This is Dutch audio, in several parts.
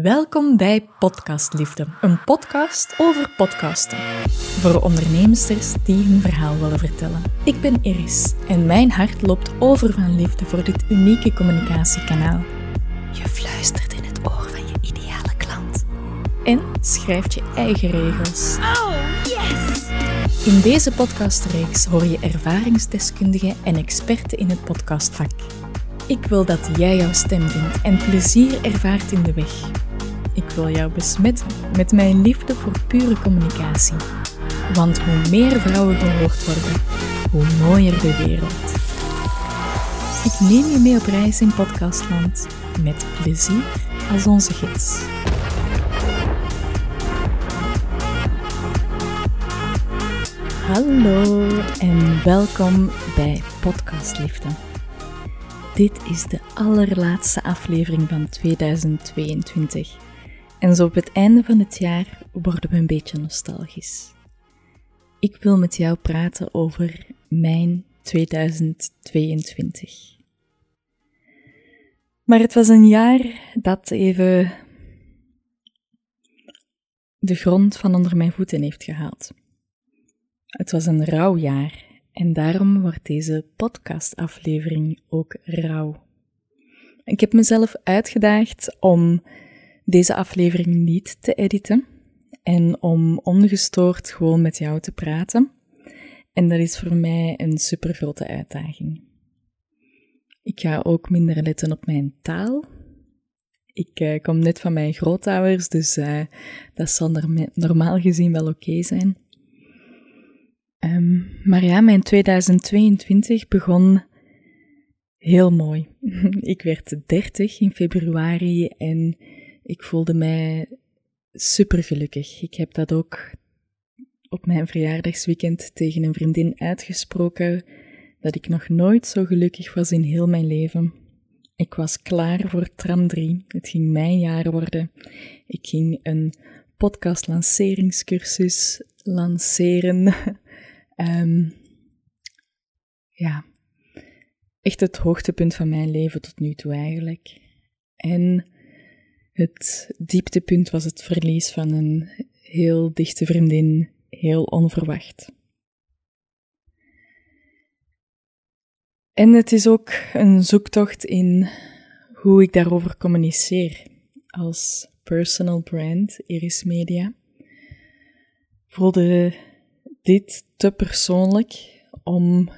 Welkom bij Podcastliefde, een podcast over podcasten. Voor ondernemsters die hun verhaal willen vertellen. Ik ben Iris en mijn hart loopt over van liefde voor dit unieke communicatiekanaal. Je fluistert in het oor van je ideale klant. En schrijft je eigen regels. Oh, yes! In deze podcastreeks hoor je ervaringsdeskundigen en experten in het podcastvak. Ik wil dat jij jouw stem vindt en plezier ervaart in de weg. Ik wil jou besmetten met mijn liefde voor pure communicatie. Want hoe meer vrouwen gehoord worden, hoe mooier de wereld. Ik neem je mee op reis in podcastland met plezier als onze gids. Hallo en welkom bij Podcastliefde. Dit is de allerlaatste aflevering van 2022. En zo op het einde van het jaar worden we een beetje nostalgisch. Ik wil met jou praten over mijn 2022. Maar het was een jaar dat even de grond van onder mijn voeten heeft gehaald. Het was een rauw jaar en daarom wordt deze podcastaflevering ook rauw. Ik heb mezelf uitgedaagd om deze aflevering niet te editen en om ongestoord gewoon met jou te praten. En dat is voor mij een super grote uitdaging. Ik ga ook minder letten op mijn taal. Ik uh, kom net van mijn grootouders, dus uh, dat zal normaal gezien wel oké zijn. Um, maar ja, mijn 2022 begon heel mooi. ik werd 30 in februari en ik voelde mij super gelukkig. Ik heb dat ook op mijn verjaardagsweekend tegen een vriendin uitgesproken dat ik nog nooit zo gelukkig was in heel mijn leven. Ik was klaar voor tram 3. Het ging mijn jaar worden. Ik ging een podcast lanceringscursus lanceren. um, ja, echt het hoogtepunt van mijn leven tot nu toe eigenlijk. En het dieptepunt was het verlies van een heel dichte vriendin, heel onverwacht. En het is ook een zoektocht in hoe ik daarover communiceer als personal brand Iris Media. Voelde dit te persoonlijk om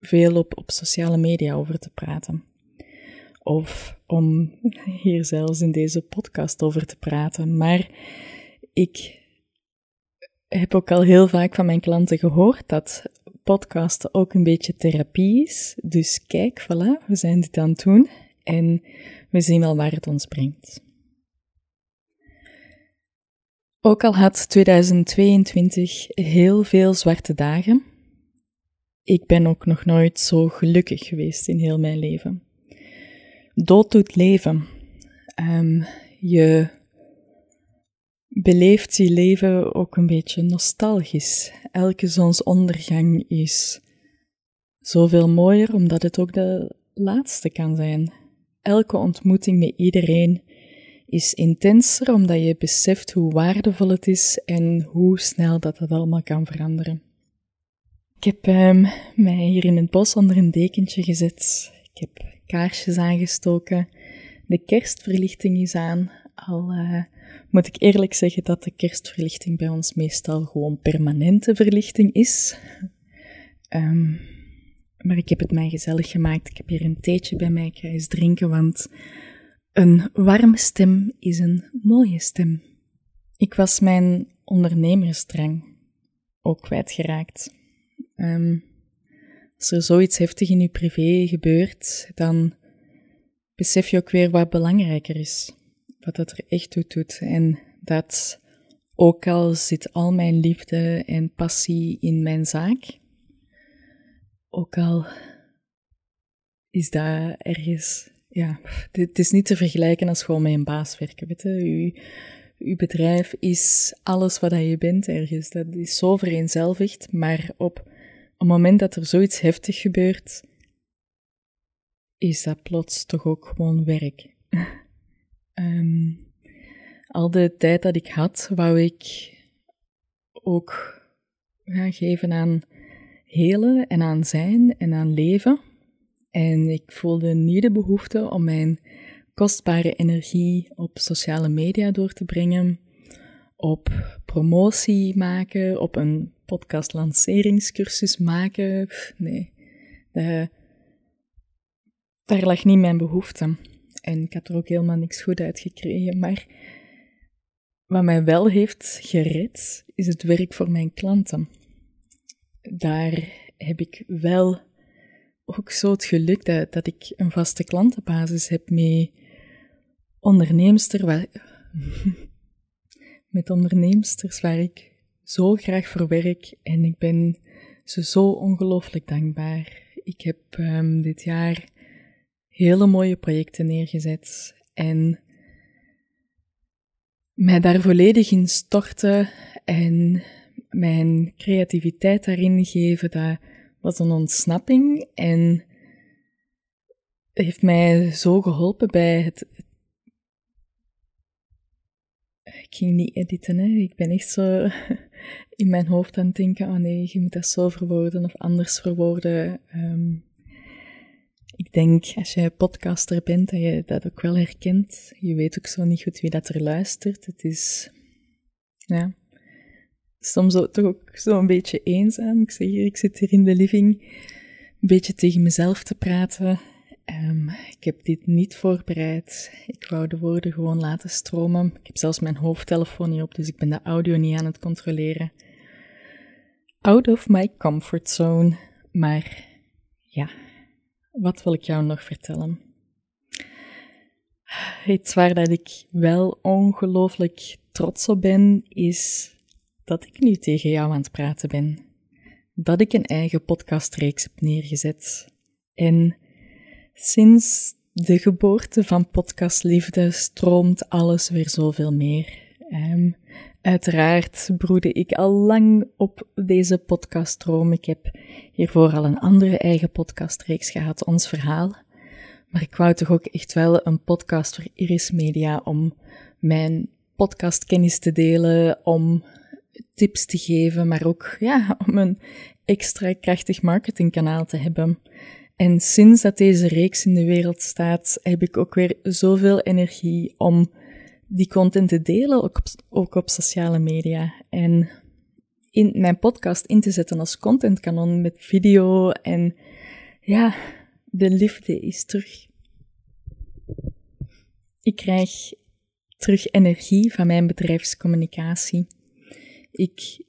veel op, op sociale media over te praten of om hier zelfs in deze podcast over te praten. Maar ik heb ook al heel vaak van mijn klanten gehoord dat podcasten ook een beetje therapie is. Dus kijk, voilà, we zijn dit aan het doen en we zien wel waar het ons brengt. Ook al had 2022 heel veel zwarte dagen, ik ben ook nog nooit zo gelukkig geweest in heel mijn leven dood doet leven. Um, je beleeft je leven ook een beetje nostalgisch. Elke zonsondergang is zoveel mooier omdat het ook de laatste kan zijn. Elke ontmoeting met iedereen is intenser omdat je beseft hoe waardevol het is en hoe snel dat dat allemaal kan veranderen. Ik heb um, mij hier in het bos onder een dekentje gezet. Ik heb kaarsjes aangestoken. De kerstverlichting is aan. Al uh, moet ik eerlijk zeggen dat de kerstverlichting bij ons meestal gewoon permanente verlichting is. Um, maar ik heb het mij gezellig gemaakt. Ik heb hier een theetje bij mij. Ik ga eens drinken, want een warme stem is een mooie stem. Ik was mijn ondernemersdrang ook kwijtgeraakt. Um, als er zoiets heftig in je privé gebeurt, dan besef je ook weer wat belangrijker is. Wat dat er echt toe doet. En dat ook al zit al mijn liefde en passie in mijn zaak, ook al is dat ergens, ja, het is niet te vergelijken als gewoon met een baas werken. Weet je? uw bedrijf is alles wat je bent ergens. Dat is zo vereenzelvigd, maar op het moment dat er zoiets heftig gebeurt, is dat plots toch ook gewoon werk. um, al de tijd dat ik had, wou ik ook gaan geven aan helen en aan zijn en aan leven. En ik voelde niet de behoefte om mijn kostbare energie op sociale media door te brengen, op promotie maken, op een podcast lanceringscursus maken. nee, daar, lag niet mijn behoefte. En ik had er ook helemaal niks goed uit gekregen. Maar wat mij wel heeft gered, is het werk voor mijn klanten. Daar heb ik wel ook zo het geluk dat, dat ik een vaste klantenbasis heb mee onderneemster, met onderneemsters waar ik zo graag voor werk en ik ben ze zo ongelooflijk dankbaar. Ik heb um, dit jaar hele mooie projecten neergezet en mij daar volledig in storten en mijn creativiteit daarin geven, dat was een ontsnapping en heeft mij zo geholpen bij het. Ik ging niet editen, hè. Ik ben echt zo in mijn hoofd aan het denken: oh nee, je moet dat zo verwoorden of anders verwoorden. Um, ik denk, als je podcaster bent, dat je dat ook wel herkent. Je weet ook zo niet goed wie dat er luistert. Het is, ja, soms toch ook zo'n beetje eenzaam. Ik zeg hier, ik zit hier in de living een beetje tegen mezelf te praten. Um, ik heb dit niet voorbereid. Ik wou de woorden gewoon laten stromen. Ik heb zelfs mijn hoofdtelefoon niet op, dus ik ben de audio niet aan het controleren. Out of my comfort zone. Maar ja, wat wil ik jou nog vertellen? Iets waar dat ik wel ongelooflijk trots op ben, is dat ik nu tegen jou aan het praten ben. Dat ik een eigen podcastreeks heb neergezet. En sinds de geboorte van Podcastliefde stroomt alles weer zoveel meer. Um, uiteraard broedde ik al lang op deze podcaststroom. Ik heb hiervoor al een andere eigen podcastreeks gehad, Ons Verhaal. Maar ik wou toch ook echt wel een podcast voor Iris Media om mijn podcastkennis te delen, om tips te geven, maar ook ja, om een extra krachtig marketingkanaal te hebben. En sinds dat deze reeks in de wereld staat, heb ik ook weer zoveel energie om die content te delen, ook op, sociale media. En in mijn podcast in te zetten als contentkanon met video. En ja, de liefde is terug. Ik krijg terug energie van mijn bedrijfscommunicatie. Ik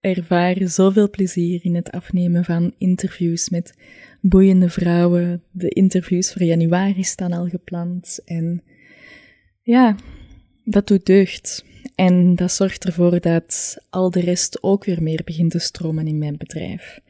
ervaar zoveel plezier in het afnemen van interviews met boeiende vrouwen. De interviews voor januari staan al gepland. En ja, dat doet deugd. En dat zorgt ervoor dat al de rest ook weer meer begint te stromen in mijn bedrijf.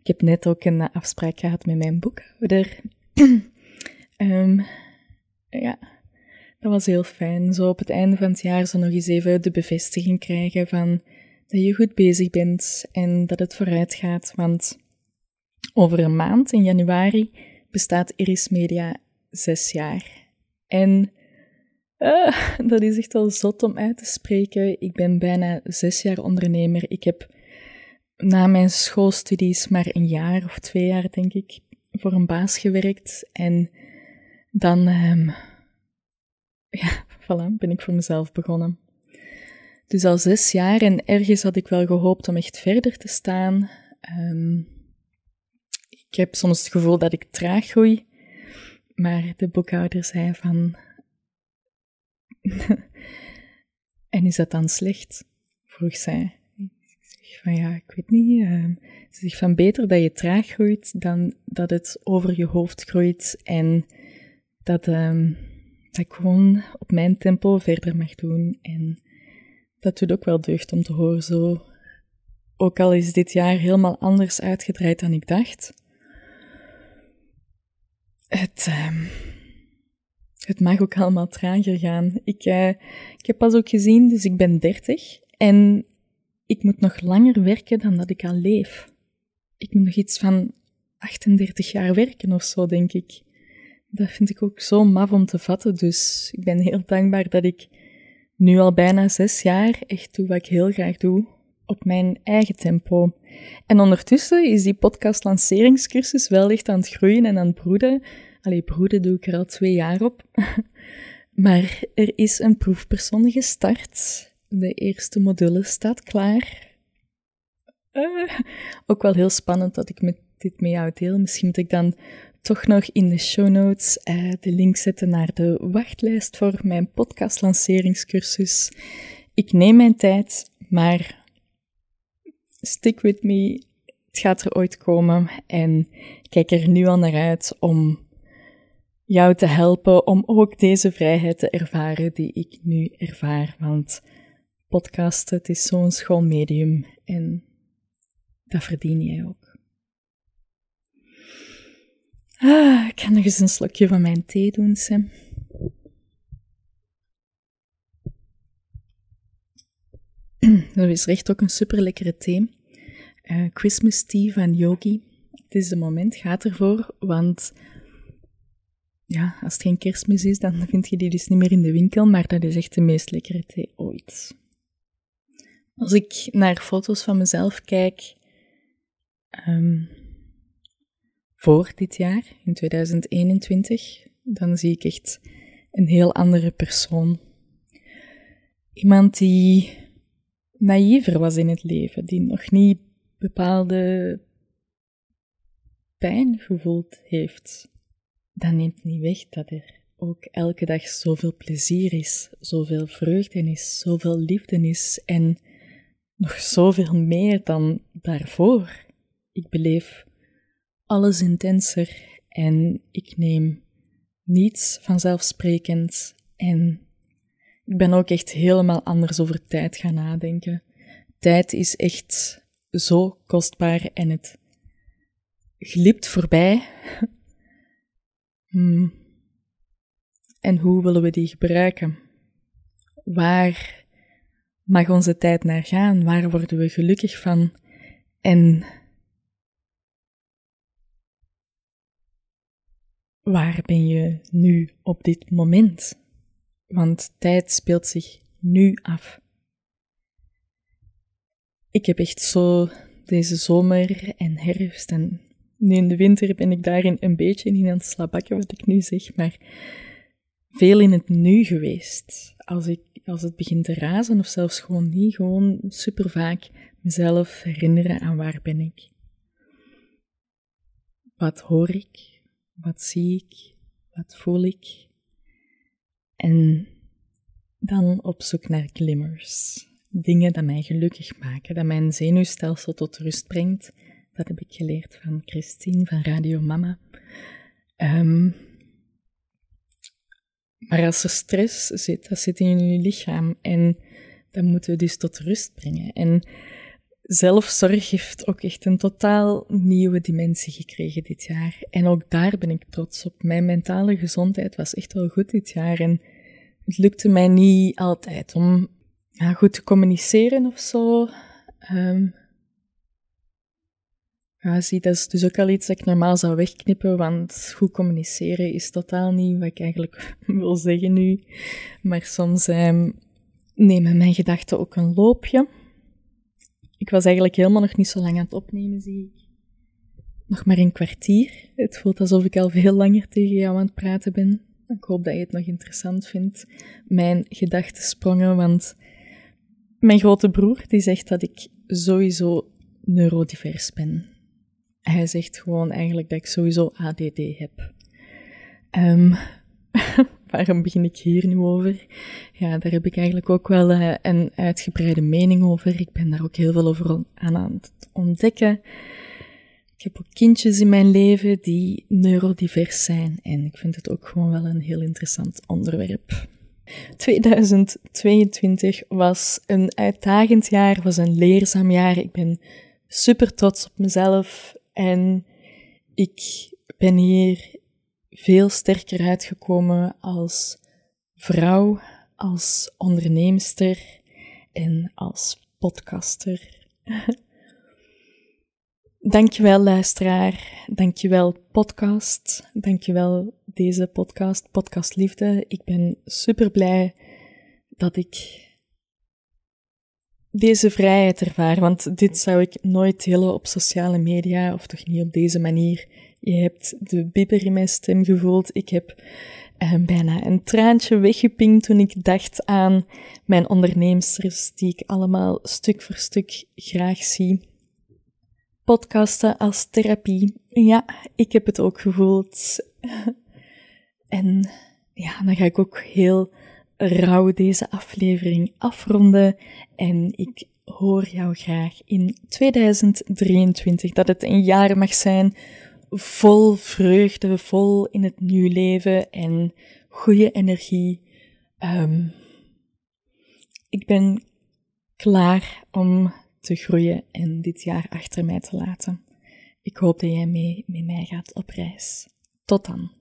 Ik heb net ook een afspraak gehad met mijn boekhouder. um, ja, dat was heel fijn. Zo op het einde van het jaar zo nog eens even de bevestiging krijgen van dat je goed bezig bent en dat het vooruit gaat. Want over een maand, in januari, bestaat Iris Media zes jaar. En uh, dat is echt wel zot om uit te spreken. Ik ben bijna zes jaar ondernemer. Ik heb na mijn schoolstudies maar een jaar of twee jaar, denk ik, voor een baas gewerkt. En dan um, ja, voilà, ben ik voor mezelf begonnen. Dus al zes jaar en ergens had ik wel gehoopt om echt verder te staan. Um, ik heb soms het gevoel dat ik traag groei, maar de boekhouder zei van. en is dat dan slecht? vroeg zij. Ik zeg van ja, ik weet niet. Uh, ze zegt van beter dat je traag groeit dan dat het over je hoofd groeit en dat. Um, dat ik gewoon op mijn tempo verder mag doen. En dat doet ook wel deugd om te horen zo. Ook al is dit jaar helemaal anders uitgedraaid dan ik dacht. Het, uh, het mag ook allemaal trager gaan. Ik, uh, ik heb pas ook gezien, dus ik ben 30 en ik moet nog langer werken dan dat ik al leef. Ik moet nog iets van 38 jaar werken of zo, denk ik dat vind ik ook zo maf om te vatten. Dus ik ben heel dankbaar dat ik nu al bijna zes jaar echt doe wat ik heel graag doe, op mijn eigen tempo. En ondertussen is die podcast-lanceringscursus wel echt aan het groeien en aan het broeden. Allee, broeden doe ik er al twee jaar op. maar er is een proefpersoon gestart. De eerste module staat klaar. Uh, ook wel heel spannend dat ik met dit met jou deel. Misschien moet ik dan toch nog in de show notes uh, de link zetten naar de wachtlijst voor mijn podcast-lanceringscursus. Ik neem mijn tijd, maar stick with me. Het gaat er ooit komen en kijk er nu al naar uit om jou te helpen om ook deze vrijheid te ervaren die ik nu ervaar. Want podcasten, het is zo'n schoon medium en dat verdien jij ook. Ah, ik ga nog eens een slokje van mijn thee doen, Sam. Dat is echt ook een super lekkere thee. Uh, Christmas tea van Yogi. Het is de moment, gaat ervoor, want ja, als het geen kerstmis is, dan vind je die dus niet meer in de winkel, maar dat is echt de meest lekkere thee ooit. Als ik naar foto's van mezelf kijk, um, voor dit jaar, in 2021, dan zie ik echt een heel andere persoon. Iemand die naïver was in het leven, die nog niet bepaalde pijn gevoeld heeft. Dat neemt niet weg dat er ook elke dag zoveel plezier is, zoveel vreugde is, zoveel liefde is en nog zoveel meer dan daarvoor. Ik beleef alles intenser en ik neem niets vanzelfsprekend en ik ben ook echt helemaal anders over tijd gaan nadenken. Tijd is echt zo kostbaar en het glipt voorbij. Hmm. En hoe willen we die gebruiken? Waar mag onze tijd naar gaan? Waar worden we gelukkig van? En waar ben je nu op dit moment? Want tijd speelt zich nu af. Ik heb echt zo deze zomer en herfst en nu in de winter ben ik daarin een beetje in aan het slabakken wat ik nu zeg, maar veel in het nu geweest. Als, ik, als het begint te razen of zelfs gewoon niet, gewoon super vaak mezelf herinneren aan waar ben ik. Wat hoor ik? Wat zie ik? Wat voel ik? En dan op zoek naar glimmers. Dingen die mij gelukkig maken, dat mijn zenuwstelsel tot rust brengt. Dat heb ik geleerd van Christine van Radio Mama. Um, maar als er stress zit, dat zit in je lichaam en dat moeten we dus tot rust brengen. En zelfzorg heeft ook echt een totaal nieuwe dimensie gekregen dit jaar. En ook daar ben ik trots op. Mijn mentale gezondheid was echt wel goed dit jaar. En het lukte mij niet altijd om ja, goed te communiceren of zo. Um, ja, zie, dat is dus ook al iets dat ik normaal zou wegknippen, want goed communiceren is totaal niet wat ik eigenlijk wil zeggen nu. Maar soms um, nemen mijn gedachten ook een loopje. Ik was eigenlijk helemaal nog niet zo lang aan het opnemen, zie ik. Nog maar een kwartier. Het voelt alsof ik al veel langer tegen jou aan het praten ben. Ik hoop dat je het nog interessant vindt, mijn gedachtensprongen, want mijn grote broer die zegt dat ik sowieso neurodivers ben. Hij zegt gewoon eigenlijk dat ik sowieso ADD heb. Um, waarom begin ik hier nu over? Ja, daar heb ik eigenlijk ook wel uh, een uitgebreide mening over. Ik ben daar ook heel veel over aan, aan het ontdekken. Ik heb ook kindjes in mijn leven die neurodivers zijn en ik vind het ook gewoon wel een heel interessant onderwerp. 2022 was een uitdagend jaar, was een leerzaam jaar. Ik ben super trots op mezelf en ik ben hier veel sterker uitgekomen als vrouw, als onderneemster en als podcaster. Dankjewel luisteraar, dankjewel podcast, dankjewel deze podcast, Podcast Liefde. Ik ben super blij dat ik deze vrijheid ervaar. Want dit zou ik nooit delen op sociale media, of toch niet op deze manier. Je hebt de bibber in mijn stem gevoeld. Ik heb eh, bijna een traantje weggepinkt toen ik dacht aan mijn onderneemsters, die ik allemaal stuk voor stuk graag zie. Podcasten als therapie. Ja, ik heb het ook gevoeld. en ja, dan ga ik ook heel rauw deze aflevering afronden. En ik hoor jou graag in 2023 dat het een jaar mag zijn vol vreugde, vol in het nieuwe leven en goede energie. Um, ik ben klaar om te groeien en dit jaar achter mij te laten. Ik hoop dat jij mee met mij gaat op reis. Tot dan.